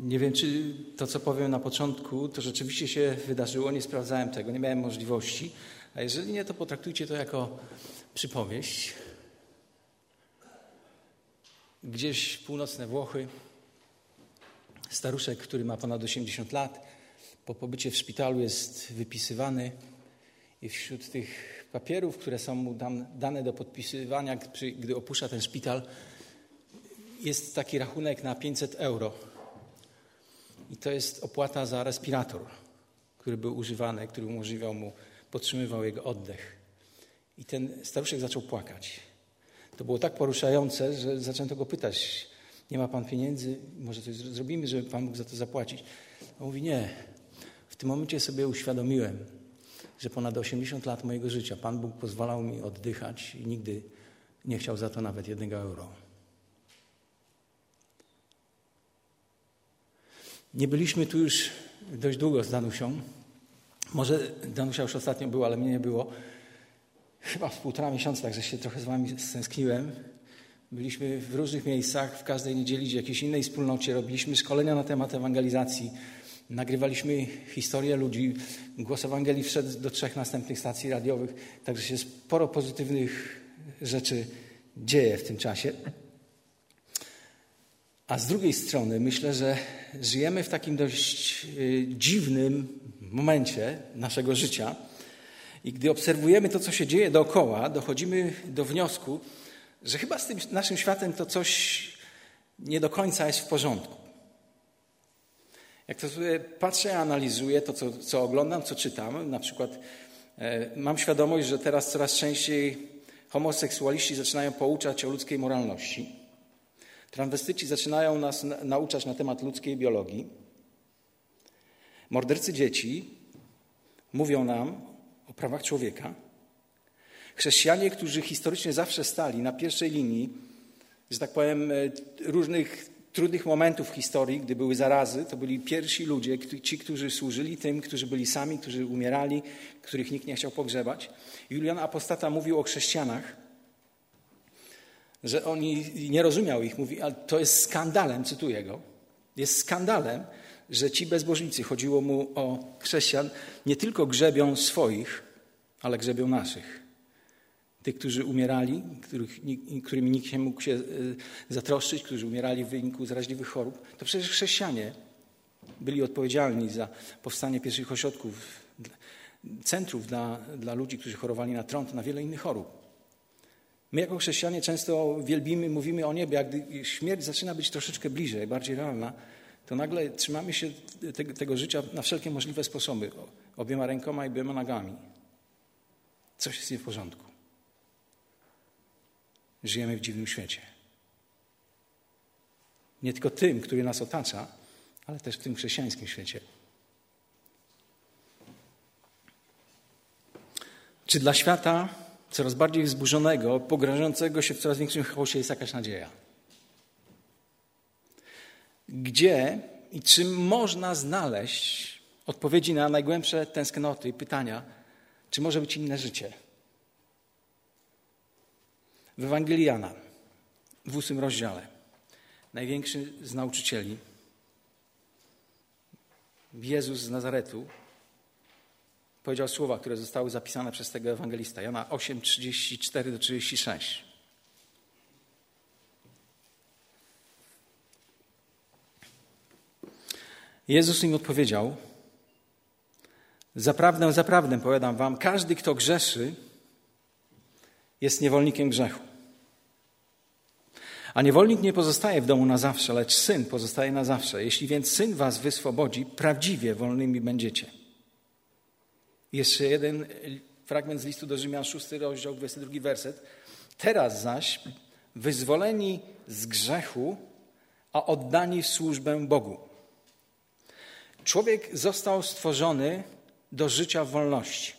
Nie wiem, czy to, co powiem na początku, to rzeczywiście się wydarzyło. Nie sprawdzałem tego, nie miałem możliwości. A jeżeli nie, to potraktujcie to jako przypowieść. Gdzieś północne Włochy, staruszek, który ma ponad 80 lat, po pobycie w szpitalu jest wypisywany i wśród tych papierów, które są mu dane do podpisywania, gdy opuszcza ten szpital, jest taki rachunek na 500 euro. I to jest opłata za respirator, który był używany, który umożliwiał mu, podtrzymywał jego oddech. I ten staruszek zaczął płakać. To było tak poruszające, że zaczęto go pytać: Nie ma pan pieniędzy? Może coś zrobimy, żeby pan mógł za to zapłacić? On mówi: Nie. W tym momencie sobie uświadomiłem, że ponad 80 lat mojego życia Pan Bóg pozwalał mi oddychać i nigdy nie chciał za to nawet jednego euro. Nie byliśmy tu już dość długo z Danusią. Może Danusia już ostatnio była, ale mnie nie było. Chyba w półtora miesiąca, także się trochę z wami stęskniłem. Byliśmy w różnych miejscach, w każdej niedzieli, w jakiejś innej wspólnocie. Robiliśmy szkolenia na temat ewangelizacji. Nagrywaliśmy historię ludzi. Głos Ewangelii wszedł do trzech następnych stacji radiowych. Także się sporo pozytywnych rzeczy dzieje w tym czasie. A z drugiej strony myślę, że żyjemy w takim dość y, dziwnym momencie naszego życia. I gdy obserwujemy to, co się dzieje dookoła, dochodzimy do wniosku, że chyba z tym naszym światem to coś nie do końca jest w porządku. Jak to sobie patrzę, analizuję to, co, co oglądam, co czytam, na przykład e, mam świadomość, że teraz coraz częściej homoseksualiści zaczynają pouczać o ludzkiej moralności. Transwestyci zaczynają nas nauczać na temat ludzkiej biologii. Mordercy dzieci mówią nam o prawach człowieka. Chrześcijanie, którzy historycznie zawsze stali na pierwszej linii, że tak powiem, e, różnych trudnych momentów w historii, gdy były zarazy, to byli pierwsi ludzie, ci, którzy służyli tym, którzy byli sami, którzy umierali, których nikt nie chciał pogrzebać. Julian Apostata mówił o chrześcijanach, że oni nie rozumiał ich, mówi, ale to jest skandalem, cytuję go, jest skandalem, że ci bezbożnicy, chodziło mu o chrześcijan, nie tylko grzebią swoich, ale grzebią naszych. Tych, którzy umierali, których, którymi nikt nie mógł się e, zatroszczyć, którzy umierali w wyniku zaraźliwych chorób, to przecież chrześcijanie byli odpowiedzialni za powstanie pierwszych ośrodków, centrów dla, dla ludzi, którzy chorowali na trąd, na wiele innych chorób. My jako chrześcijanie często wielbimy, mówimy o niebie, a gdy śmierć zaczyna być troszeczkę bliżej, bardziej realna, to nagle trzymamy się tego, tego życia na wszelkie możliwe sposoby, obiema rękoma i obiema nogami. Coś jest nie w porządku. Żyjemy w dziwnym świecie. Nie tylko tym, który nas otacza, ale też w tym chrześcijańskim świecie. Czy dla świata coraz bardziej wzburzonego, pogrążającego się w coraz większym chaosie jest jakaś nadzieja? Gdzie i czy można znaleźć odpowiedzi na najgłębsze tęsknoty i pytania, czy może być inne życie? W Ewangelii Jana, w ósmym rozdziale, największy z nauczycieli, Jezus z Nazaretu, powiedział słowa, które zostały zapisane przez tego ewangelista. Jana 8, 34 do 36. Jezus im odpowiedział: Zaprawdę, zaprawdę powiadam wam, każdy, kto grzeszy, jest niewolnikiem grzechu. A niewolnik nie pozostaje w domu na zawsze, lecz syn pozostaje na zawsze. Jeśli więc syn was wyswobodzi, prawdziwie wolnymi będziecie. Jeszcze jeden fragment z listu do Rzymian, 6 rozdział, 22 werset. Teraz zaś wyzwoleni z grzechu, a oddani w służbę Bogu. Człowiek został stworzony do życia w wolności.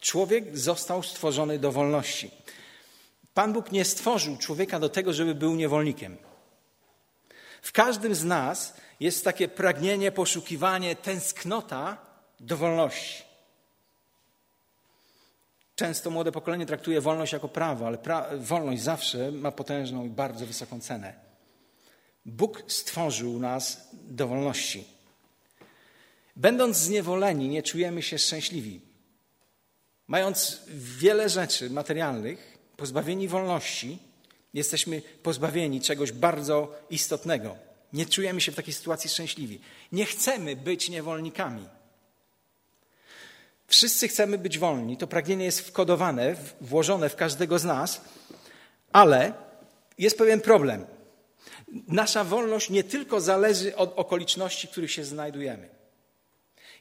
Człowiek został stworzony do wolności. Pan Bóg nie stworzył człowieka do tego, żeby był niewolnikiem. W każdym z nas jest takie pragnienie, poszukiwanie, tęsknota do wolności. Często młode pokolenie traktuje wolność jako prawo, ale pra wolność zawsze ma potężną i bardzo wysoką cenę. Bóg stworzył nas do wolności. Będąc zniewoleni, nie czujemy się szczęśliwi. Mając wiele rzeczy materialnych, pozbawieni wolności, jesteśmy pozbawieni czegoś bardzo istotnego. Nie czujemy się w takiej sytuacji szczęśliwi. Nie chcemy być niewolnikami. Wszyscy chcemy być wolni. To pragnienie jest wkodowane, włożone w każdego z nas, ale jest pewien problem. Nasza wolność nie tylko zależy od okoliczności, w których się znajdujemy.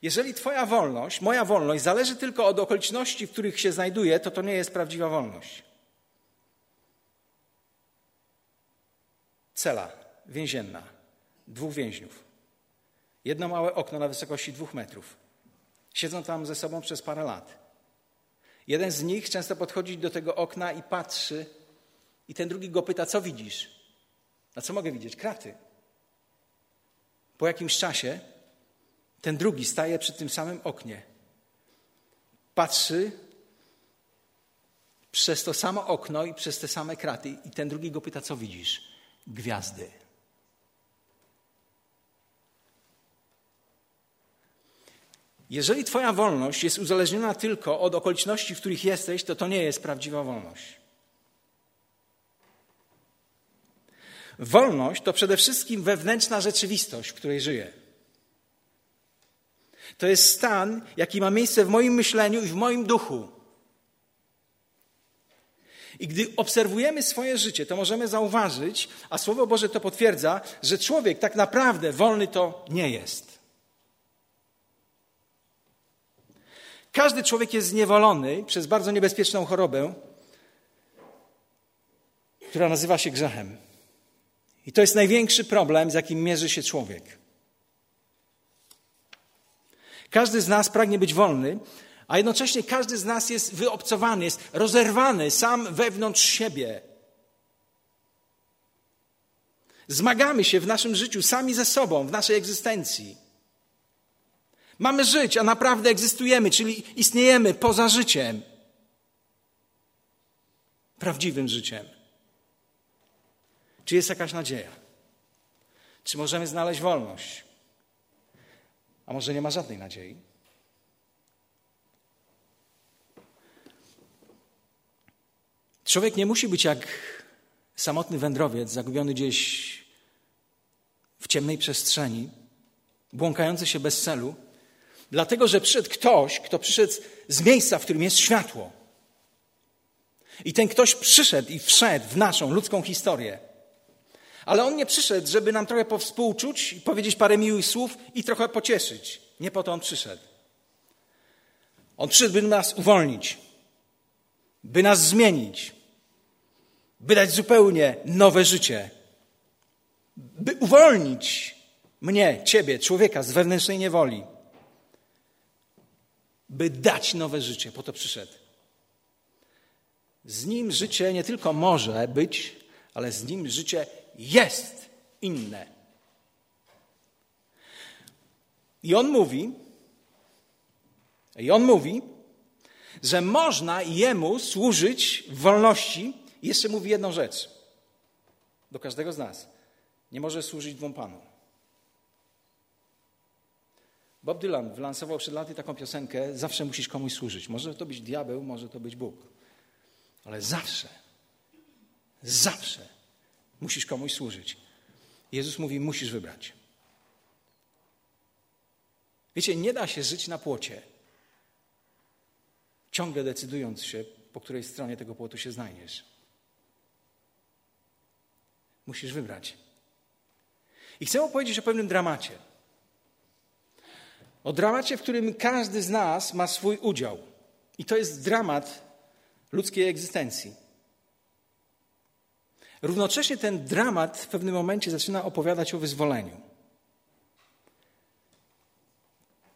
Jeżeli Twoja wolność, moja wolność zależy tylko od okoliczności, w których się znajduję, to to nie jest prawdziwa wolność. Cela więzienna, dwóch więźniów. Jedno małe okno na wysokości dwóch metrów. Siedzą tam ze sobą przez parę lat. Jeden z nich często podchodzi do tego okna i patrzy, i ten drugi go pyta: Co widzisz? A co mogę widzieć? Kraty. Po jakimś czasie ten drugi staje przy tym samym oknie. Patrzy przez to samo okno i przez te same kraty, i ten drugi go pyta: Co widzisz? Gwiazdy. Jeżeli Twoja wolność jest uzależniona tylko od okoliczności, w których jesteś, to to nie jest prawdziwa wolność. Wolność to przede wszystkim wewnętrzna rzeczywistość, w której żyję. To jest stan, jaki ma miejsce w moim myśleniu i w moim duchu. I gdy obserwujemy swoje życie, to możemy zauważyć, a Słowo Boże to potwierdza, że człowiek tak naprawdę wolny to nie jest. Każdy człowiek jest zniewolony przez bardzo niebezpieczną chorobę, która nazywa się grzechem. I to jest największy problem, z jakim mierzy się człowiek. Każdy z nas pragnie być wolny, a jednocześnie każdy z nas jest wyobcowany, jest rozerwany sam wewnątrz siebie. Zmagamy się w naszym życiu sami ze sobą, w naszej egzystencji. Mamy żyć, a naprawdę egzystujemy, czyli istniejemy poza życiem. Prawdziwym życiem. Czy jest jakaś nadzieja? Czy możemy znaleźć wolność? A może nie ma żadnej nadziei? Człowiek nie musi być jak samotny wędrowiec zagubiony gdzieś w ciemnej przestrzeni, błąkający się bez celu, Dlatego, że przyszedł ktoś, kto przyszedł z miejsca, w którym jest światło. I ten ktoś przyszedł i wszedł w naszą ludzką historię. Ale on nie przyszedł, żeby nam trochę powspółczuć i powiedzieć parę miłych słów i trochę pocieszyć. Nie po to on przyszedł. On przyszedł, by nas uwolnić, by nas zmienić, by dać zupełnie nowe życie, by uwolnić mnie, ciebie, człowieka z wewnętrznej niewoli by dać nowe życie. Po to przyszedł. Z nim życie nie tylko może być, ale z nim życie jest inne. I on mówi, i on mówi, że można jemu służyć w wolności. I jeszcze mówi jedną rzecz do każdego z nas. Nie może służyć dwóm panom. Bob Dylan wylansował przed laty taką piosenkę Zawsze musisz komuś służyć. Może to być diabeł, może to być Bóg. Ale zawsze, zawsze musisz komuś służyć. Jezus mówi, musisz wybrać. Wiecie, nie da się żyć na płocie, ciągle decydując się, po której stronie tego płotu się znajdziesz. Musisz wybrać. I chcę opowiedzieć o pewnym dramacie. O dramacie, w którym każdy z nas ma swój udział. I to jest dramat ludzkiej egzystencji. Równocześnie ten dramat w pewnym momencie zaczyna opowiadać o wyzwoleniu.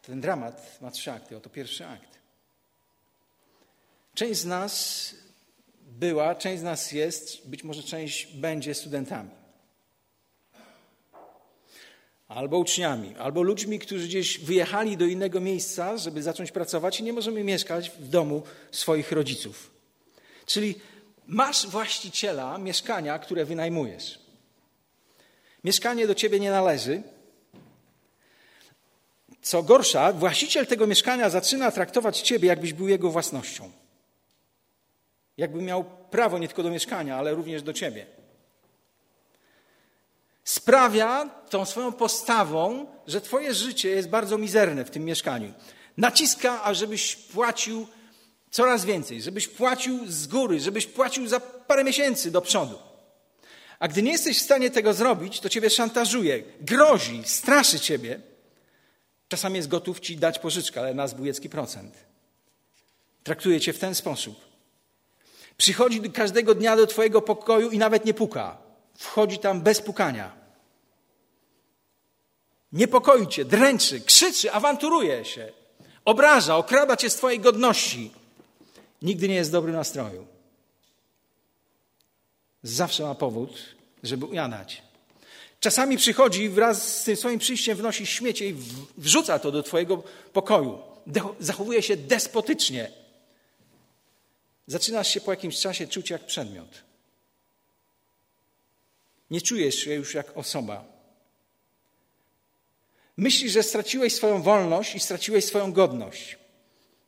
Ten dramat ma trzy akty. Oto pierwszy akt. Część z nas była, część z nas jest, być może część będzie studentami albo uczniami, albo ludźmi, którzy gdzieś wyjechali do innego miejsca, żeby zacząć pracować i nie możemy mieszkać w domu swoich rodziców. Czyli masz właściciela mieszkania, które wynajmujesz. Mieszkanie do ciebie nie należy. Co gorsza, właściciel tego mieszkania zaczyna traktować ciebie, jakbyś był jego własnością. Jakby miał prawo nie tylko do mieszkania, ale również do ciebie. Sprawia tą swoją postawą, że twoje życie jest bardzo mizerne w tym mieszkaniu. Naciska, ażebyś płacił coraz więcej, żebyś płacił z góry, żebyś płacił za parę miesięcy do przodu. A gdy nie jesteś w stanie tego zrobić, to ciebie szantażuje, grozi, straszy ciebie. Czasami jest gotów ci dać pożyczkę, ale na zbójecki procent. Traktuje cię w ten sposób. Przychodzi każdego dnia do twojego pokoju i nawet nie puka. Wchodzi tam bez pukania. Niepokoi cię, dręczy, krzyczy, awanturuje się. Obraża, okrada cię z twojej godności. Nigdy nie jest w dobrym nastroju. Zawsze ma powód, żeby ujadać. Czasami przychodzi wraz z tym swoim przyjściem wnosi śmiecie i wrzuca to do twojego pokoju. Zachowuje się despotycznie. Zaczynasz się po jakimś czasie czuć jak przedmiot. Nie czujesz się już jak osoba. Myślisz, że straciłeś swoją wolność i straciłeś swoją godność.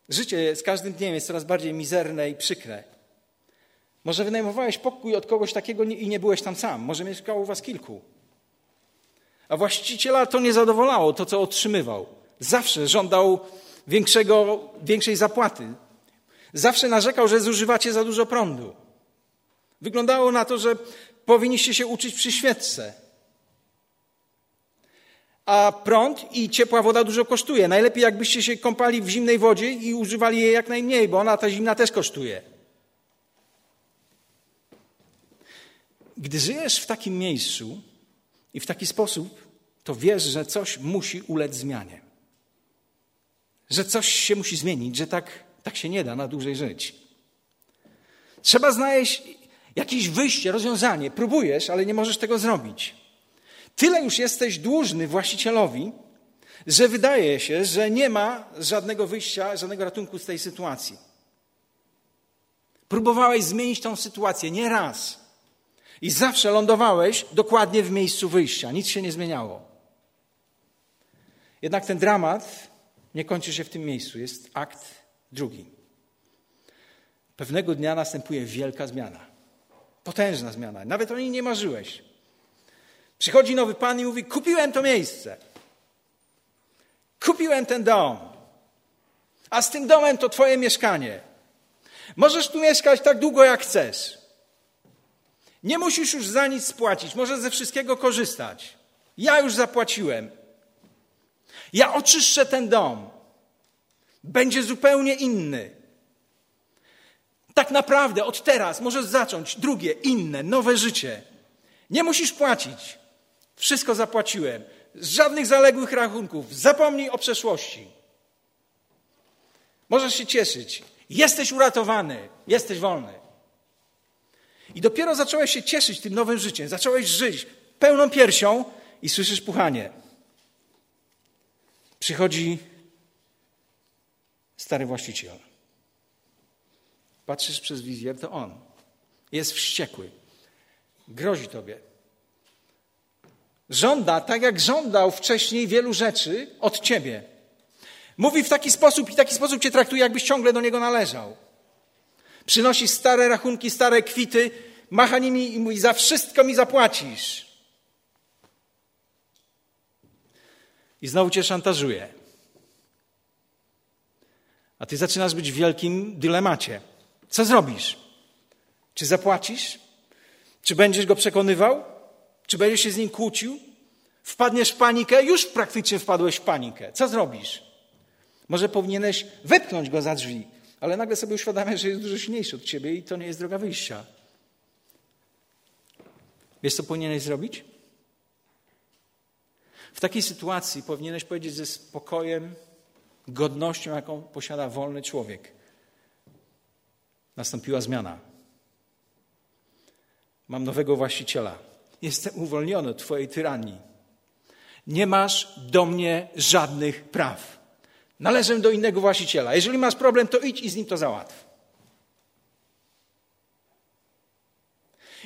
Życie z każdym dniem jest coraz bardziej mizerne i przykre. Może wynajmowałeś pokój od kogoś takiego i nie byłeś tam sam. Może mieszkało u was kilku. A właściciela to nie zadowalało, to co otrzymywał. Zawsze żądał większego, większej zapłaty. Zawsze narzekał, że zużywacie za dużo prądu. Wyglądało na to, że powinniście się uczyć przy świeczce. A prąd i ciepła woda dużo kosztuje. Najlepiej jakbyście się kąpali w zimnej wodzie i używali jej jak najmniej, bo ona ta zimna też kosztuje. Gdy żyjesz w takim miejscu i w taki sposób, to wiesz, że coś musi ulec zmianie. Że coś się musi zmienić, że tak, tak się nie da na dłużej żyć. Trzeba znaleźć jakieś wyjście, rozwiązanie. Próbujesz, ale nie możesz tego zrobić. Tyle już jesteś dłużny właścicielowi, że wydaje się, że nie ma żadnego wyjścia, żadnego ratunku z tej sytuacji. Próbowałeś zmienić tą sytuację nie raz. I zawsze lądowałeś dokładnie w miejscu wyjścia. Nic się nie zmieniało. Jednak ten dramat nie kończy się w tym miejscu. Jest akt drugi. Pewnego dnia następuje wielka zmiana. Potężna zmiana. Nawet o niej nie marzyłeś. Przychodzi nowy pan i mówi: Kupiłem to miejsce. Kupiłem ten dom. A z tym domem to twoje mieszkanie. Możesz tu mieszkać tak długo, jak chcesz. Nie musisz już za nic spłacić, możesz ze wszystkiego korzystać. Ja już zapłaciłem. Ja oczyszczę ten dom. Będzie zupełnie inny. Tak naprawdę od teraz możesz zacząć drugie, inne, nowe życie. Nie musisz płacić. Wszystko zapłaciłem. Żadnych zaległych rachunków. Zapomnij o przeszłości. Możesz się cieszyć. Jesteś uratowany. Jesteś wolny. I dopiero zacząłeś się cieszyć tym nowym życiem. Zacząłeś żyć pełną piersią i słyszysz puchanie. Przychodzi stary właściciel. Patrzysz przez wizjer, to on. Jest wściekły. Grozi tobie. Żąda, tak jak żądał wcześniej wielu rzeczy od ciebie. Mówi w taki sposób i taki sposób cię traktuje, jakbyś ciągle do niego należał. Przynosi stare rachunki, stare kwity, macha nimi i mówi: Za wszystko mi zapłacisz. I znowu cię szantażuje. A ty zaczynasz być w wielkim dylemacie. Co zrobisz? Czy zapłacisz? Czy będziesz go przekonywał? Czy będziesz się z nim kłócił? Wpadniesz w panikę? Już praktycznie wpadłeś w panikę. Co zrobisz? Może powinieneś wepchnąć go za drzwi, ale nagle sobie uświadamiasz, że jest dużo silniejszy od ciebie i to nie jest droga wyjścia. Wiesz, co powinieneś zrobić? W takiej sytuacji powinieneś powiedzieć ze spokojem, godnością, jaką posiada wolny człowiek. Nastąpiła zmiana. Mam nowego właściciela. Jestem uwolniony od Twojej tyranii. Nie masz do mnie żadnych praw. Należę do innego właściciela. Jeżeli masz problem, to idź i z nim to załatw.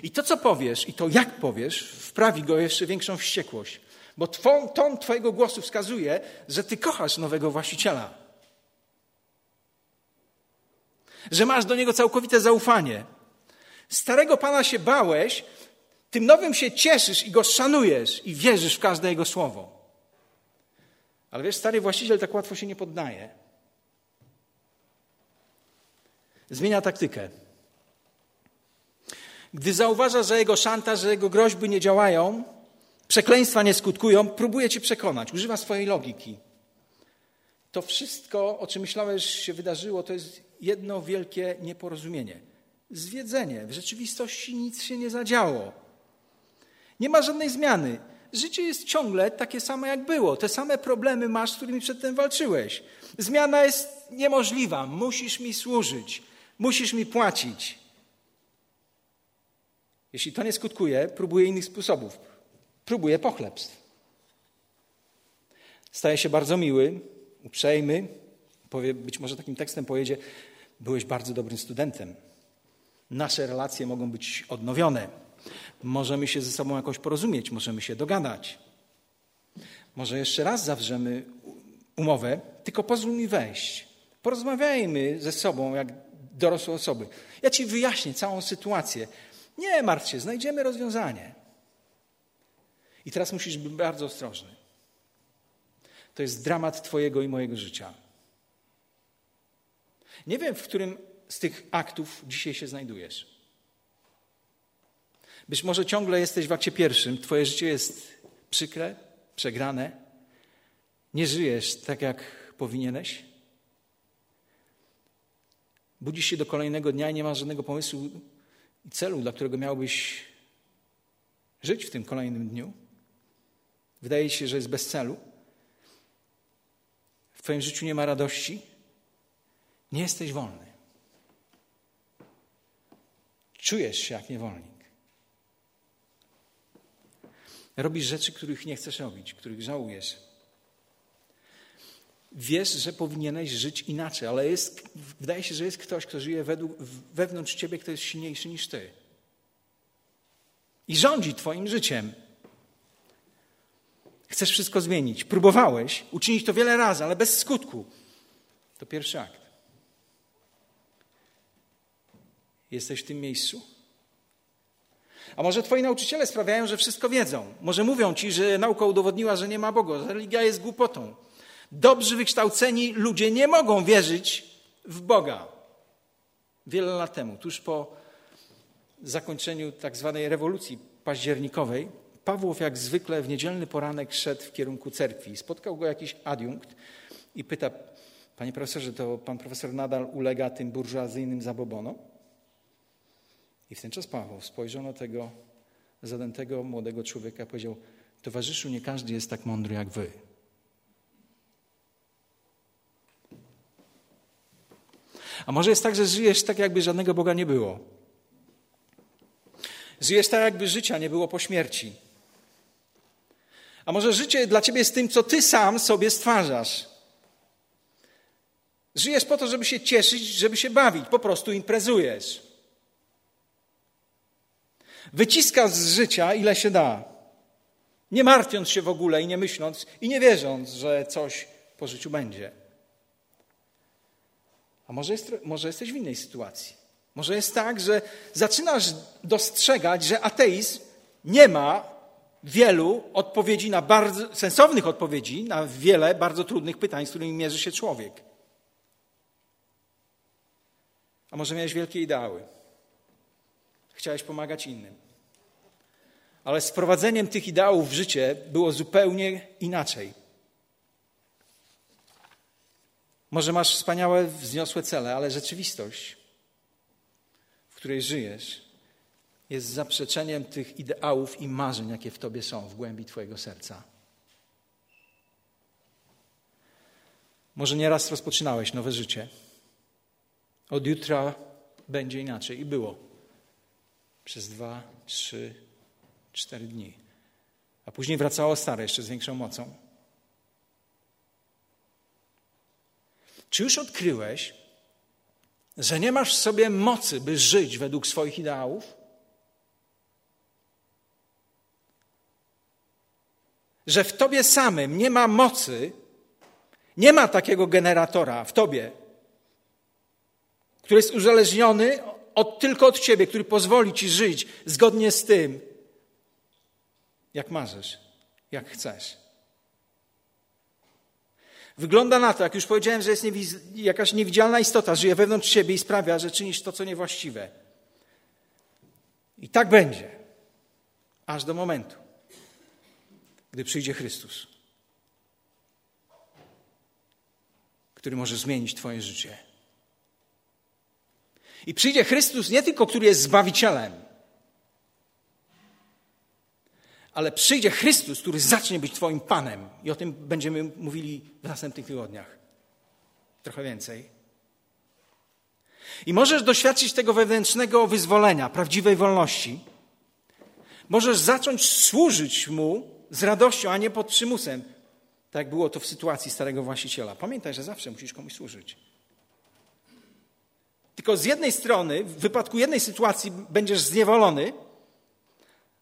I to, co powiesz, i to, jak powiesz, wprawi go jeszcze większą wściekłość. Bo twą, ton Twojego głosu wskazuje, że Ty kochasz nowego właściciela. Że masz do niego całkowite zaufanie. Starego pana się bałeś, tym nowym się cieszysz i go szanujesz i wierzysz w każde jego słowo. Ale wiesz, stary właściciel tak łatwo się nie poddaje. Zmienia taktykę. Gdy zauważa, że jego szantaż, że jego groźby nie działają, przekleństwa nie skutkują, próbuje cię przekonać, używa swojej logiki. To wszystko, o czym myślałeś, się wydarzyło, to jest jedno wielkie nieporozumienie. Zwiedzenie. W rzeczywistości nic się nie zadziało. Nie ma żadnej zmiany. Życie jest ciągle takie samo, jak było. Te same problemy masz, z którymi przedtem walczyłeś. Zmiana jest niemożliwa. Musisz mi służyć. Musisz mi płacić. Jeśli to nie skutkuje, próbuję innych sposobów. Próbuję pochlebstw. Staje się bardzo miły, uprzejmy. Powie, być może takim tekstem pojedzie: Byłeś bardzo dobrym studentem. Nasze relacje mogą być odnowione. Możemy się ze sobą jakoś porozumieć, możemy się dogadać. Może jeszcze raz zawrzemy umowę, tylko pozwól mi wejść. Porozmawiajmy ze sobą jak dorosłe osoby. Ja ci wyjaśnię całą sytuację. Nie martw się, znajdziemy rozwiązanie. I teraz musisz być bardzo ostrożny. To jest dramat Twojego i mojego życia. Nie wiem, w którym z tych aktów dzisiaj się znajdujesz. Być może ciągle jesteś w akcie pierwszym, Twoje życie jest przykre, przegrane, nie żyjesz tak, jak powinieneś. Budzisz się do kolejnego dnia i nie masz żadnego pomysłu i celu, dla którego miałbyś żyć w tym kolejnym dniu. Wydaje się, że jest bez celu. W Twoim życiu nie ma radości. Nie jesteś wolny. Czujesz się jak niewolnik. Robisz rzeczy, których nie chcesz robić, których żałujesz. Wiesz, że powinieneś żyć inaczej, ale jest, wydaje się, że jest ktoś, kto żyje według, wewnątrz ciebie, kto jest silniejszy niż ty. I rządzi twoim życiem. Chcesz wszystko zmienić. Próbowałeś uczynić to wiele razy, ale bez skutku. To pierwszy akt. Jesteś w tym miejscu? A może twoi nauczyciele sprawiają, że wszystko wiedzą? Może mówią ci, że nauka udowodniła, że nie ma Boga, że religia jest głupotą. Dobrzy, wykształceni ludzie nie mogą wierzyć w Boga. Wiele lat temu, tuż po zakończeniu tak zwanej rewolucji październikowej, Pawłow jak zwykle w niedzielny poranek szedł w kierunku cerkwi. Spotkał go jakiś adiunkt i pyta, panie profesorze, to pan profesor nadal ulega tym burżuazyjnym zabobonom? I w ten czas Paweł spojrzał na tego zadętego młodego człowieka i powiedział: Towarzyszu, nie każdy jest tak mądry jak wy. A może jest tak, że żyjesz tak, jakby żadnego Boga nie było. Żyjesz tak, jakby życia nie było po śmierci. A może życie dla ciebie jest tym, co ty sam sobie stwarzasz. Żyjesz po to, żeby się cieszyć, żeby się bawić, po prostu imprezujesz. Wyciska z życia ile się da. Nie martwiąc się w ogóle i nie myśląc i nie wierząc, że coś po życiu będzie. A może, jest, może jesteś w innej sytuacji. Może jest tak, że zaczynasz dostrzegać, że ateizm nie ma wielu odpowiedzi na bardzo sensownych odpowiedzi na wiele bardzo trudnych pytań, z którymi mierzy się człowiek. A może miałeś wielkie ideały? Chciałeś pomagać innym. Ale z wprowadzeniem tych ideałów w życie było zupełnie inaczej. Może masz wspaniałe, wzniosłe cele, ale rzeczywistość, w której żyjesz, jest zaprzeczeniem tych ideałów i marzeń, jakie w tobie są, w głębi twojego serca. Może nieraz rozpoczynałeś nowe życie. Od jutra będzie inaczej i było przez dwa, trzy, Cztery dni. A później wracało stare jeszcze z większą mocą. Czy już odkryłeś, że nie masz w sobie mocy, by żyć według swoich ideałów? Że w tobie samym nie ma mocy, nie ma takiego generatora w tobie, który jest uzależniony od, tylko od ciebie, który pozwoli ci żyć zgodnie z tym, jak marzysz, jak chcesz. Wygląda na to, jak już powiedziałem, że jest jakaś niewidzialna istota, żyje wewnątrz siebie i sprawia, że czynisz to, co niewłaściwe. I tak będzie, aż do momentu, gdy przyjdzie Chrystus, który może zmienić Twoje życie. I przyjdzie Chrystus nie tylko, który jest Zbawicielem, ale przyjdzie Chrystus, który zacznie być Twoim Panem. I o tym będziemy mówili w następnych tygodniach. Trochę więcej. I możesz doświadczyć tego wewnętrznego wyzwolenia, prawdziwej wolności. Możesz zacząć służyć Mu z radością, a nie pod przymusem. Tak było to w sytuacji starego właściciela. Pamiętaj, że zawsze musisz komuś służyć. Tylko z jednej strony, w wypadku jednej sytuacji będziesz zniewolony,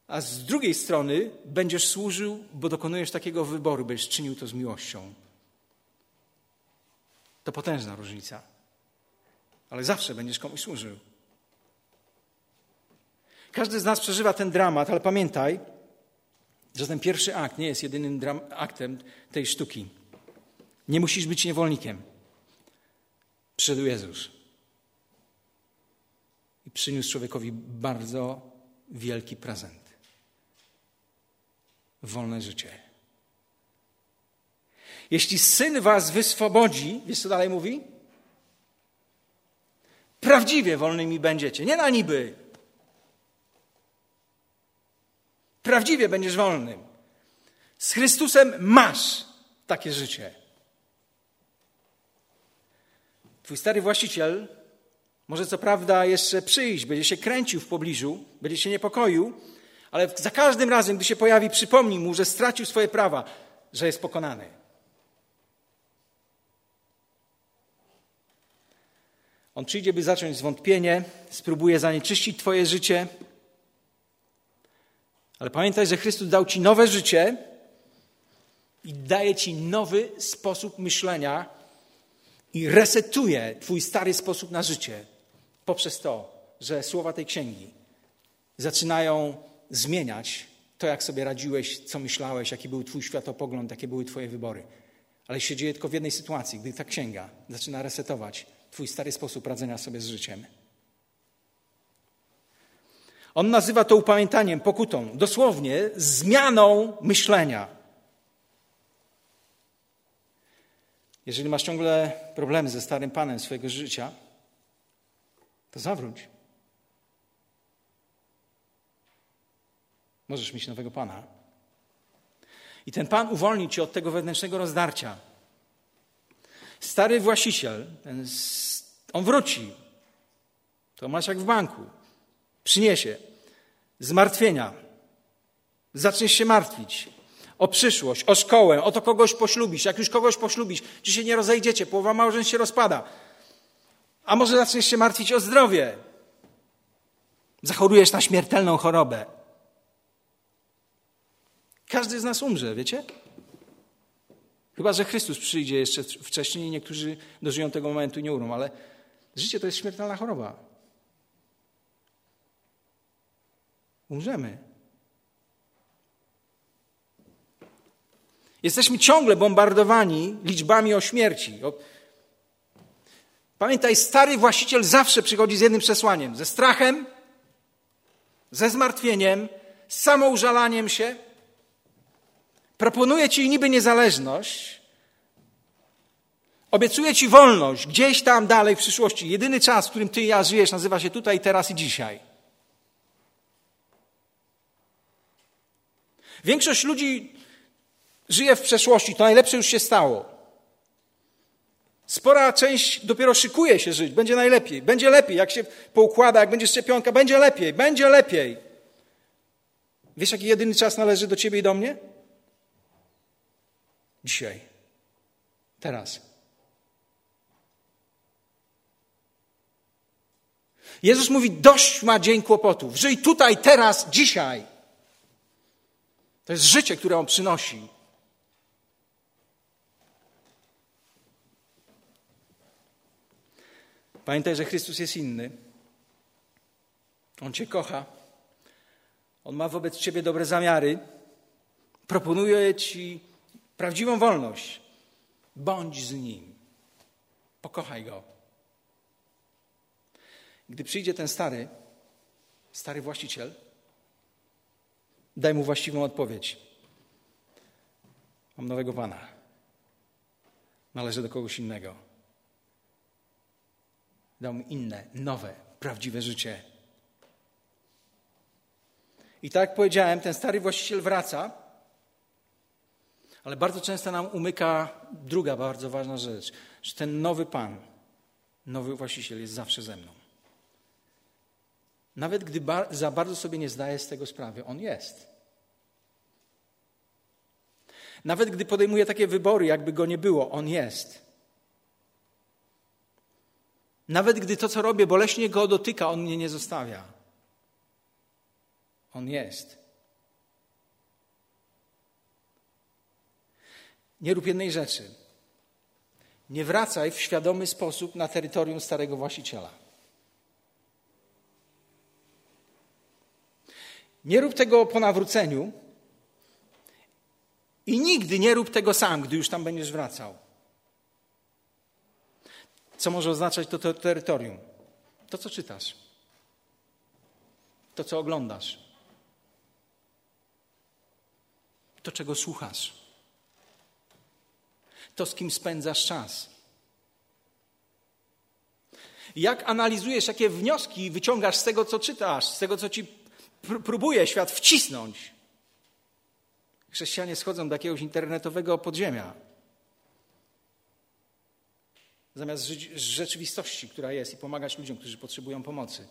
a z drugiej strony będziesz służył, bo dokonujesz takiego wyboru, będziesz czynił to z miłością. To potężna różnica. Ale zawsze będziesz komuś służył. Każdy z nas przeżywa ten dramat, ale pamiętaj, że ten pierwszy akt nie jest jedynym aktem tej sztuki. Nie musisz być niewolnikiem. Przyszedł Jezus i przyniósł człowiekowi bardzo wielki prezent wolne życie. Jeśli syn was wyswobodzi, wiesz co dalej mówi? Prawdziwie wolnymi będziecie, nie na niby. Prawdziwie będziesz wolnym. Z Chrystusem masz takie życie. Twój stary właściciel może co prawda jeszcze przyjść, będzie się kręcił w pobliżu, będzie się niepokoił, ale za każdym razem, gdy się pojawi, przypomnij mu, że stracił swoje prawa, że jest pokonany. On przyjdzie, by zacząć zwątpienie, spróbuje zanieczyścić Twoje życie. Ale pamiętaj, że Chrystus dał Ci nowe życie i daje Ci nowy sposób myślenia i resetuje Twój stary sposób na życie poprzez to, że słowa tej księgi zaczynają zmieniać to, jak sobie radziłeś, co myślałeś, jaki był Twój światopogląd, jakie były Twoje wybory. Ale się dzieje tylko w jednej sytuacji, gdy ta księga zaczyna resetować Twój stary sposób radzenia sobie z życiem. On nazywa to upamiętaniem, pokutą, dosłownie zmianą myślenia. Jeżeli masz ciągle problemy ze starym panem swojego życia, to zawróć. Możesz mieć nowego Pana. I ten Pan uwolni cię od tego wewnętrznego rozdarcia. Stary właściciel, ten, on wróci. To masz jak w banku. Przyniesie zmartwienia. Zaczniesz się martwić o przyszłość, o szkołę, o to kogoś poślubisz. Jak już kogoś poślubisz, czy się nie rozejdziecie, połowa małżeństw się rozpada. A może zaczniesz się martwić o zdrowie. Zachorujesz na śmiertelną chorobę. Każdy z nas umrze, wiecie? Chyba, że Chrystus przyjdzie jeszcze wcześniej i niektórzy dożyją tego momentu i nie umrą, ale życie to jest śmiertelna choroba. Umrzemy. Jesteśmy ciągle bombardowani liczbami o śmierci. Pamiętaj, stary właściciel zawsze przychodzi z jednym przesłaniem: ze strachem, ze zmartwieniem, z samoużalaniem się Proponuję Ci niby niezależność, obiecuję Ci wolność gdzieś tam dalej w przyszłości. Jedyny czas, w którym Ty i ja żyjesz, nazywa się tutaj, teraz i dzisiaj. Większość ludzi żyje w przeszłości, to najlepsze już się stało. Spora część dopiero szykuje się żyć, będzie najlepiej, będzie lepiej, jak się poukłada, jak będzie szczepionka, będzie lepiej, będzie lepiej. Wiesz, jaki jedyny czas należy do ciebie i do mnie? Dzisiaj. Teraz. Jezus mówi: Dość ma dzień kłopotów. Żyj tutaj, teraz, dzisiaj. To jest życie, które on przynosi. Pamiętaj, że Chrystus jest inny. On Cię kocha. On ma wobec Ciebie dobre zamiary. Proponuje Ci prawdziwą wolność. Bądź z Nim. Pokochaj Go. Gdy przyjdzie ten stary, stary właściciel, daj mu właściwą odpowiedź. Mam nowego Pana. Należy do kogoś innego. Dał mu inne, nowe, prawdziwe życie. I tak jak powiedziałem, ten stary właściciel wraca, ale bardzo często nam umyka druga bardzo ważna rzecz, że ten nowy Pan, nowy właściciel jest zawsze ze mną. Nawet gdy za bardzo sobie nie zdaję z tego sprawy, on jest. Nawet gdy podejmuję takie wybory, jakby go nie było, on jest. Nawet gdy to, co robię, boleśnie go dotyka, on mnie nie zostawia. On jest. Nie rób jednej rzeczy. Nie wracaj w świadomy sposób na terytorium starego właściciela. Nie rób tego po nawróceniu i nigdy nie rób tego sam, gdy już tam będziesz wracał. Co może oznaczać to, to terytorium? To, co czytasz, to, co oglądasz, to, czego słuchasz, to, z kim spędzasz czas. Jak analizujesz, jakie wnioski wyciągasz z tego, co czytasz, z tego, co ci próbuje świat wcisnąć. Chrześcijanie schodzą do jakiegoś internetowego podziemia. Zamiast żyć z rzeczywistości, która jest i pomagać ludziom, którzy potrzebują pomocy.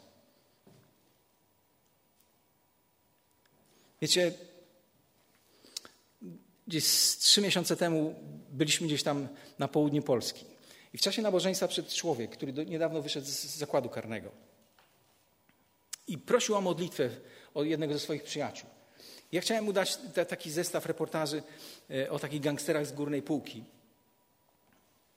Wiecie, gdzieś trzy miesiące temu byliśmy gdzieś tam na południu Polski. I w czasie nabożeństwa przed człowiek, który niedawno wyszedł z zakładu karnego. I prosił o modlitwę od jednego ze swoich przyjaciół. Ja chciałem mu dać te, taki zestaw reportaży e, o takich gangsterach z górnej półki.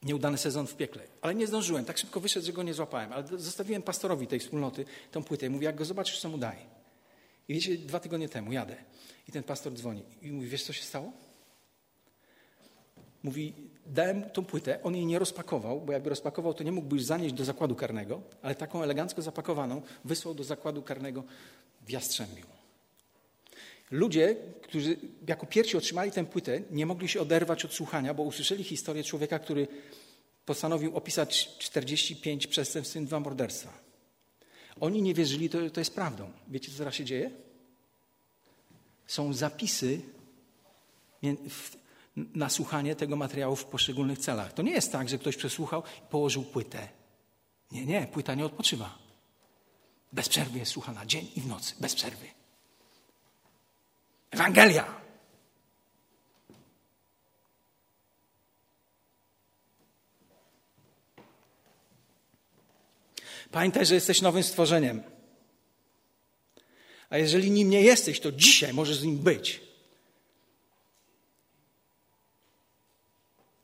Nieudany sezon w piekle. Ale nie zdążyłem. Tak szybko wyszedł, że go nie złapałem. Ale zostawiłem pastorowi tej wspólnoty tą płytę. I mówię, jak go zobaczysz, co mu daj. I wiecie, dwa tygodnie temu jadę. I ten pastor dzwoni. I mówi, wiesz, co się stało? Mówi, dałem tą płytę, on jej nie rozpakował, bo jakby rozpakował, to nie mógłby już zanieść do zakładu karnego, ale taką elegancko zapakowaną wysłał do zakładu karnego w Jastrzębiu. Ludzie, którzy jako pierwsi otrzymali tę płytę, nie mogli się oderwać od słuchania, bo usłyszeli historię człowieka, który postanowił opisać 45 przestępstw i dwa morderstwa. Oni nie wierzyli, to, to jest prawdą. Wiecie, co teraz się dzieje? Są zapisy na słuchanie tego materiału w poszczególnych celach. To nie jest tak, że ktoś przesłuchał i położył płytę. Nie, nie, płyta nie odpoczywa. Bez przerwy jest słuchana, dzień i w nocy, bez przerwy. Ewangelia. Pamiętaj, że jesteś nowym stworzeniem. A jeżeli nim nie jesteś, to dzisiaj możesz z nim być.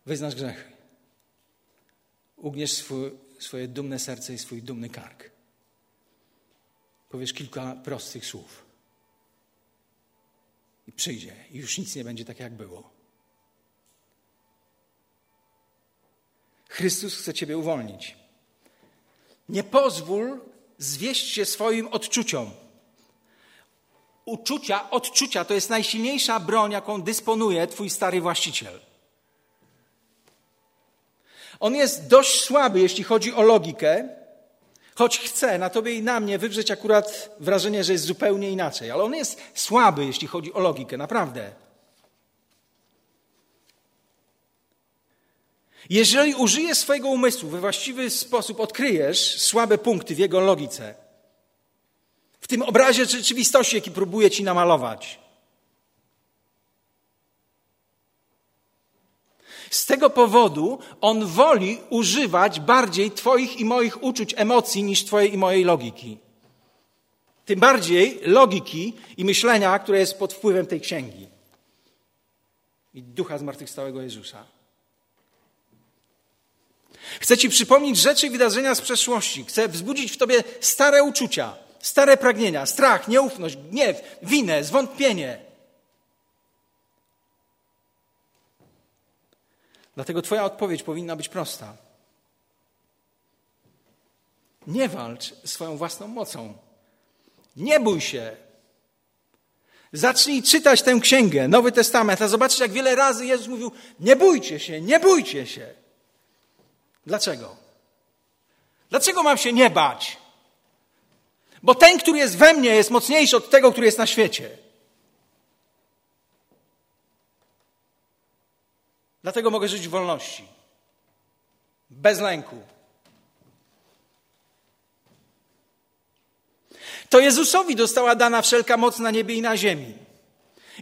Wyznasz grzechy. Ugniesz swój, swoje dumne serce i swój dumny kark. Powiesz kilka prostych słów. I przyjdzie, i już nic nie będzie tak, jak było. Chrystus chce Ciebie uwolnić. Nie pozwól zwieść się swoim odczuciom. Uczucia, odczucia to jest najsilniejsza broń, jaką dysponuje Twój stary właściciel. On jest dość słaby, jeśli chodzi o logikę, choć chce na tobie i na mnie wywrzeć akurat wrażenie, że jest zupełnie inaczej. Ale on jest słaby, jeśli chodzi o logikę, naprawdę. Jeżeli użyjesz swojego umysłu we właściwy sposób, odkryjesz słabe punkty w jego logice, w tym obrazie rzeczywistości, jaki próbuje ci namalować. Z tego powodu on woli używać bardziej Twoich i moich uczuć, emocji niż Twojej i mojej logiki. Tym bardziej logiki i myślenia, które jest pod wpływem tej księgi. i ducha zmartwychwstałego Jezusa. Chcę Ci przypomnieć rzeczy i wydarzenia z przeszłości. Chcę wzbudzić w Tobie stare uczucia, stare pragnienia, strach, nieufność, gniew, winę, zwątpienie. Dlatego Twoja odpowiedź powinna być prosta. Nie walcz swoją własną mocą. Nie bój się. Zacznij czytać tę księgę, Nowy Testament, a zobaczysz, jak wiele razy Jezus mówił: Nie bójcie się, nie bójcie się. Dlaczego? Dlaczego mam się nie bać? Bo ten, który jest we mnie, jest mocniejszy od tego, który jest na świecie. Dlatego mogę żyć w wolności, bez lęku. To Jezusowi dostała dana wszelka moc na niebie i na ziemi.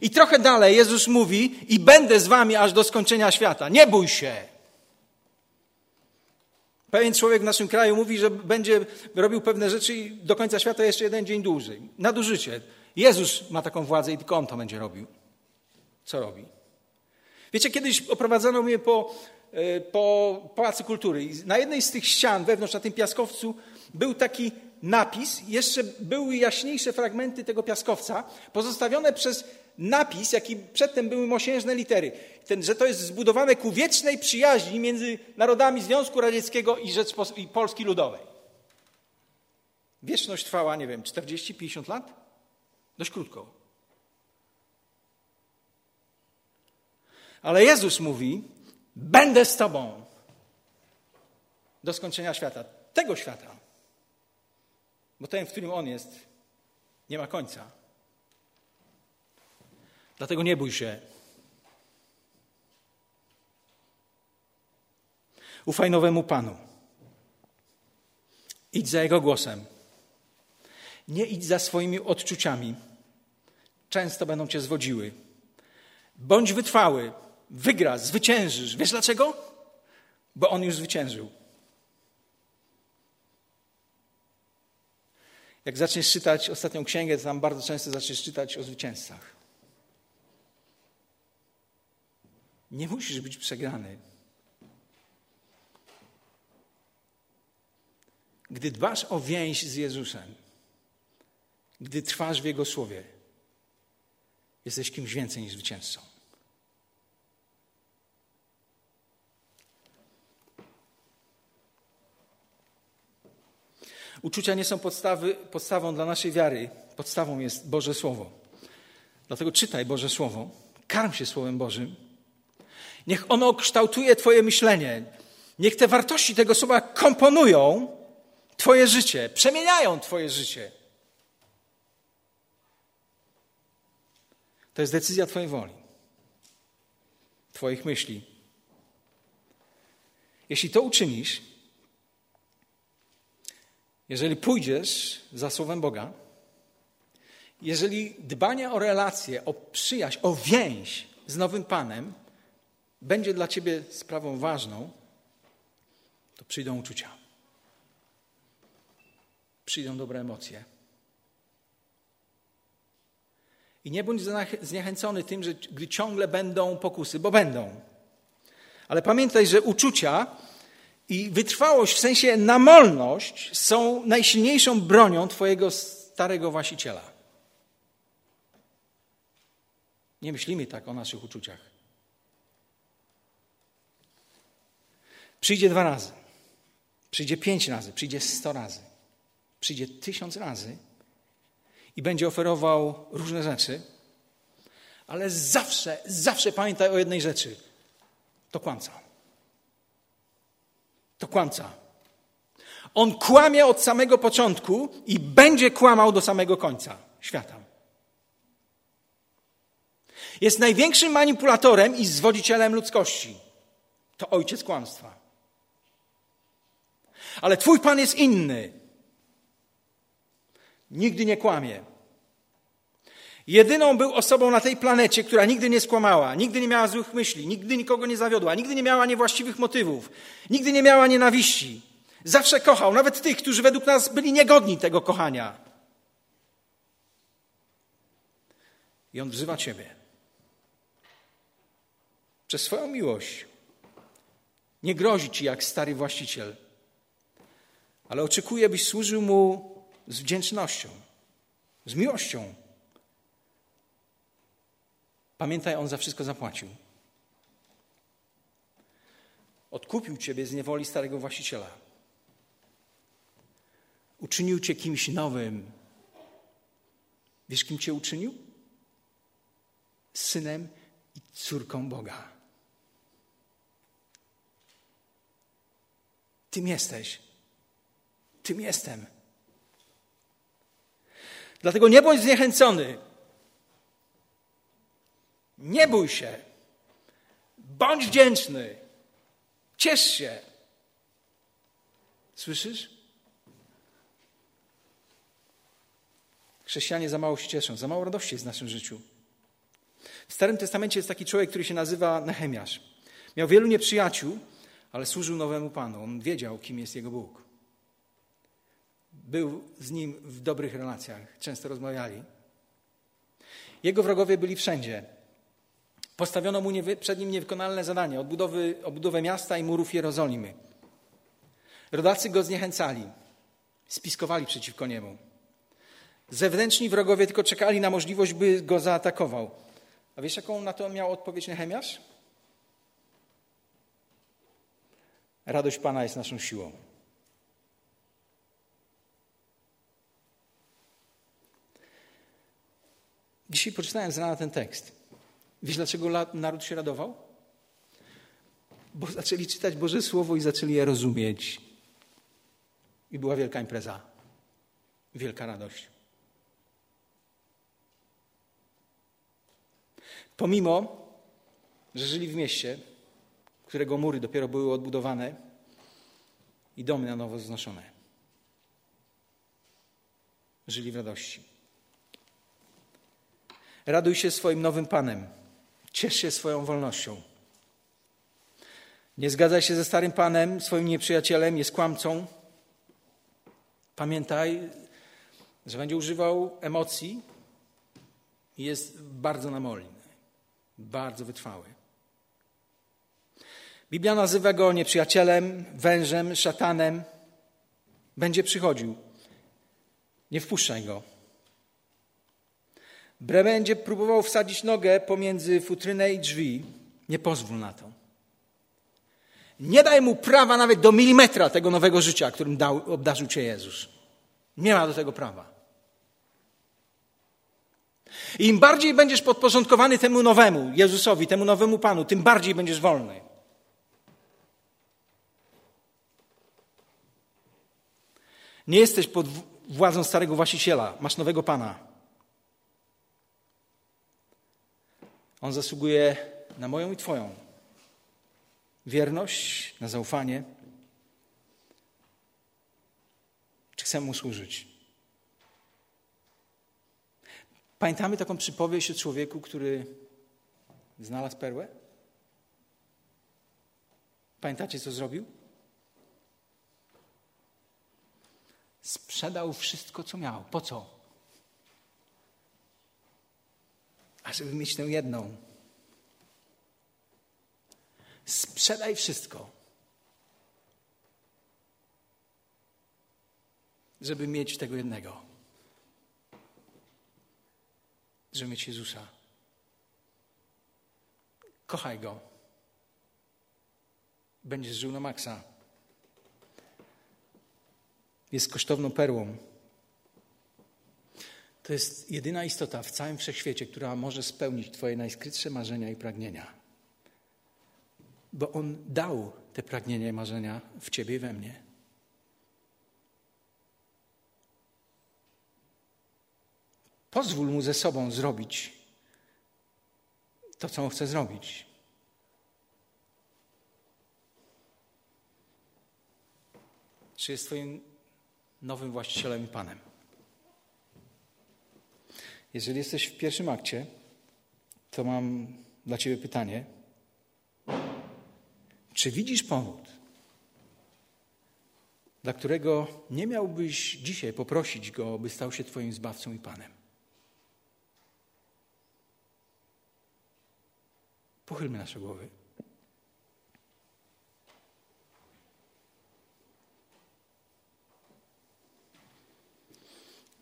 I trochę dalej Jezus mówi: I będę z wami aż do skończenia świata. Nie bój się. Pewien człowiek w naszym kraju mówi, że będzie robił pewne rzeczy i do końca świata jeszcze jeden dzień dłużej. Nadużycie. Jezus ma taką władzę i tylko on to będzie robił. Co robi? Wiecie, kiedyś oprowadzono mnie po, e, po Pałacu Kultury i na jednej z tych ścian wewnątrz, na tym piaskowcu, był taki napis, jeszcze były jaśniejsze fragmenty tego piaskowca, pozostawione przez napis, jaki przedtem były mosiężne litery. Ten, że to jest zbudowane ku wiecznej przyjaźni między narodami Związku Radzieckiego i, Rzeczpos- i Polski Ludowej. Wieczność trwała, nie wiem, 40-50 lat? Dość krótko. Ale Jezus mówi: Będę z Tobą do skończenia świata. Tego świata. Bo ten, w którym On jest, nie ma końca. Dlatego nie bój się. Ufaj nowemu Panu. Idź za Jego głosem. Nie idź za swoimi odczuciami. Często będą cię zwodziły. Bądź wytrwały. Wygrasz, zwyciężysz. Wiesz dlaczego? Bo On już zwyciężył. Jak zaczniesz czytać ostatnią księgę, to tam bardzo często zaczniesz czytać o zwycięzcach. Nie musisz być przegrany. Gdy dbasz o więź z Jezusem, gdy trwasz w Jego słowie, jesteś kimś więcej niż zwycięzcą. Uczucia nie są podstawy, podstawą dla naszej wiary. Podstawą jest Boże Słowo. Dlatego czytaj Boże Słowo, karm się Słowem Bożym. Niech ono kształtuje Twoje myślenie. Niech te wartości tego słowa komponują Twoje życie, przemieniają Twoje życie. To jest decyzja Twojej woli, Twoich myśli. Jeśli to uczynisz, jeżeli pójdziesz za Słowem Boga, jeżeli dbanie o relacje, o przyjaźń, o więź z nowym Panem będzie dla Ciebie sprawą ważną, to przyjdą uczucia. Przyjdą dobre emocje. I nie bądź zniechęcony tym, że gdy ciągle będą pokusy, bo będą. Ale pamiętaj, że uczucia i wytrwałość, w sensie namolność, są najsilniejszą bronią Twojego starego właściciela. Nie myślimy tak o naszych uczuciach. Przyjdzie dwa razy, przyjdzie pięć razy, przyjdzie sto razy, przyjdzie tysiąc razy i będzie oferował różne rzeczy, ale zawsze, zawsze pamiętaj o jednej rzeczy: to kłamca to kłamca. On kłamie od samego początku i będzie kłamał do samego końca świata. Jest największym manipulatorem i zwodzicielem ludzkości. To ojciec kłamstwa. Ale Twój Pan jest inny. Nigdy nie kłamie. Jedyną był osobą na tej planecie, która nigdy nie skłamała, nigdy nie miała złych myśli, nigdy nikogo nie zawiodła, nigdy nie miała niewłaściwych motywów, nigdy nie miała nienawiści. Zawsze kochał, nawet tych, którzy według nas byli niegodni tego kochania. I on wzywa Ciebie. przez swoją miłość nie grozi ci jak stary właściciel, ale oczekuje, byś służył mu z wdzięcznością, z miłością. Pamiętaj, on za wszystko zapłacił. Odkupił ciebie z niewoli starego właściciela. Uczynił cię kimś nowym. Wiesz, kim cię uczynił? Synem i córką Boga. Tym jesteś. Tym jestem. Dlatego nie bądź zniechęcony. Nie bój się. Bądź wdzięczny. Ciesz się. Słyszysz? Chrześcijanie za mało się cieszą, za mało radości jest w naszym życiu. W Starym Testamencie jest taki człowiek, który się nazywa Nehemiasz. Miał wielu nieprzyjaciół, ale służył nowemu Panu. On wiedział, kim jest jego Bóg. Był z nim w dobrych relacjach, często rozmawiali. Jego wrogowie byli wszędzie. Postawiono mu przed nim niewykonalne zadanie odbudowy, odbudowę miasta i murów Jerozolimy. Rodacy go zniechęcali, spiskowali przeciwko niemu. Zewnętrzni wrogowie tylko czekali na możliwość, by go zaatakował. A wiesz, jaką na to miał odpowiedź Nehemiasz? Radość Pana jest naszą siłą. Dzisiaj poczytałem z rana ten tekst. Wiesz, dlaczego naród się radował? Bo zaczęli czytać Boże Słowo i zaczęli je rozumieć. I była wielka impreza. Wielka radość. Pomimo, że żyli w mieście, którego mury dopiero były odbudowane i domy na nowo znoszone. Żyli w radości. Raduj się swoim nowym Panem. Ciesz się swoją wolnością. Nie zgadzaj się ze starym Panem, swoim nieprzyjacielem, jest kłamcą. Pamiętaj, że będzie używał emocji i jest bardzo namolny, bardzo wytrwały. Biblia nazywa go nieprzyjacielem, wężem, szatanem. Będzie przychodził. Nie wpuszczaj go. Bre będzie próbował wsadzić nogę pomiędzy futrynę i drzwi. Nie pozwól na to. Nie daj mu prawa nawet do milimetra tego nowego życia, którym dał, obdarzył cię Jezus. Nie ma do tego prawa. I im bardziej będziesz podporządkowany temu nowemu, Jezusowi, temu nowemu Panu, tym bardziej będziesz wolny. Nie jesteś pod władzą starego właściciela, masz nowego Pana. On zasługuje na moją i Twoją wierność, na zaufanie. Czy chcemy Mu służyć? Pamiętamy taką przypowieść o człowieku, który znalazł perłę? Pamiętacie, co zrobił? Sprzedał wszystko, co miał. Po co? A żeby mieć tę jedną. Sprzedaj wszystko. Żeby mieć tego jednego. Żeby mieć Jezusa. Kochaj Go. Będziesz żył na maksa jest kosztowną perłą. To jest jedyna istota w całym wszechświecie, która może spełnić Twoje najskrytsze marzenia i pragnienia. Bo On dał te pragnienia i marzenia w Ciebie i we mnie. Pozwól Mu ze sobą zrobić to, co On chce zrobić. Czy jest Twoim nowym właścicielem i panem. Jeżeli jesteś w pierwszym akcie, to mam dla Ciebie pytanie. Czy widzisz powód, dla którego nie miałbyś dzisiaj poprosić Go, by stał się Twoim zbawcą i Panem? Pochylmy nasze głowy.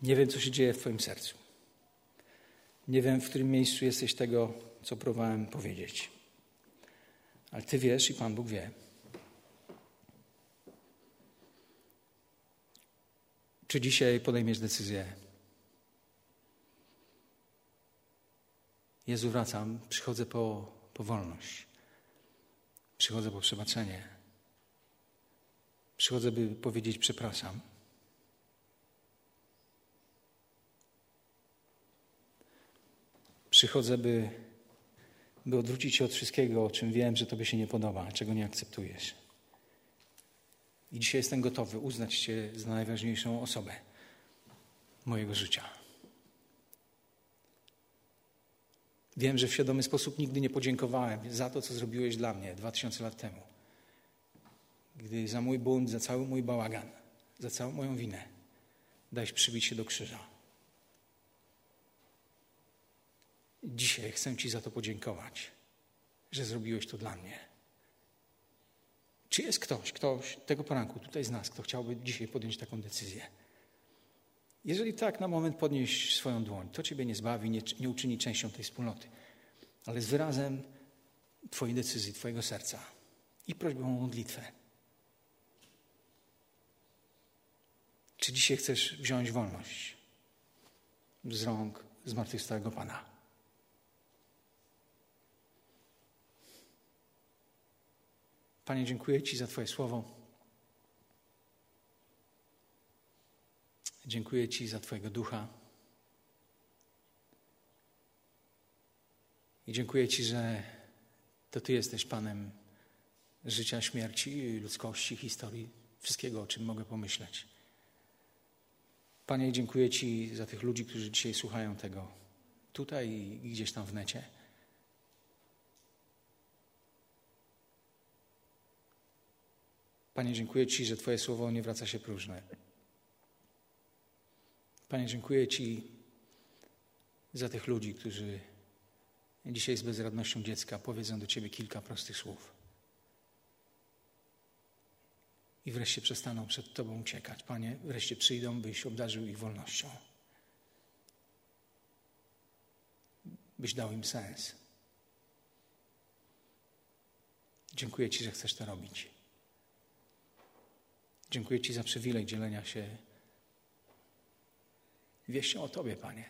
Nie wiem, co się dzieje w Twoim sercu. Nie wiem, w którym miejscu jesteś tego, co próbowałem powiedzieć. Ale Ty wiesz i Pan Bóg wie. Czy dzisiaj podejmiesz decyzję? Jezu, wracam, przychodzę po, po wolność. Przychodzę po przebaczenie. Przychodzę, by powiedzieć przepraszam. Przychodzę, by, by odwrócić się od wszystkiego, o czym wiem, że Tobie się nie podoba, czego nie akceptujesz. I dzisiaj jestem gotowy uznać Cię za najważniejszą osobę mojego życia. Wiem, że w świadomy sposób nigdy nie podziękowałem za to, co zrobiłeś dla mnie dwa tysiące lat temu. Gdy za mój bunt, za cały mój bałagan, za całą moją winę dałeś przybić się do krzyża. Dzisiaj chcę Ci za to podziękować, że zrobiłeś to dla mnie. Czy jest ktoś, ktoś tego poranku tutaj z nas, kto chciałby dzisiaj podjąć taką decyzję? Jeżeli tak, na moment podnieś swoją dłoń. To Ciebie nie zbawi, nie, nie uczyni częścią tej wspólnoty, ale z wyrazem Twojej decyzji, Twojego serca i prośbą o modlitwę. Czy dzisiaj chcesz wziąć wolność z rąk zmartwychwstałego Pana? Panie, dziękuję Ci za Twoje słowo. Dziękuję Ci za Twojego ducha. I dziękuję Ci, że to Ty jesteś Panem życia, śmierci, ludzkości, historii, wszystkiego, o czym mogę pomyśleć. Panie, dziękuję Ci za tych ludzi, którzy dzisiaj słuchają tego tutaj i gdzieś tam w necie. Panie, dziękuję Ci, że Twoje słowo nie wraca się próżne. Panie, dziękuję Ci za tych ludzi, którzy dzisiaj z bezradnością dziecka powiedzą do Ciebie kilka prostych słów. I wreszcie przestaną przed Tobą uciekać. Panie, wreszcie przyjdą, byś obdarzył ich wolnością. Byś dał im sens. Dziękuję Ci, że chcesz to robić. Dziękuję Ci za przywilej dzielenia się wieścią o Tobie, Panie.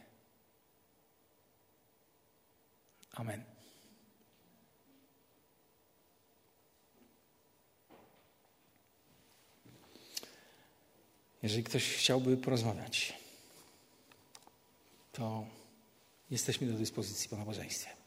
Amen. Jeżeli ktoś chciałby porozmawiać, to jesteśmy do dyspozycji po nabożeństwie.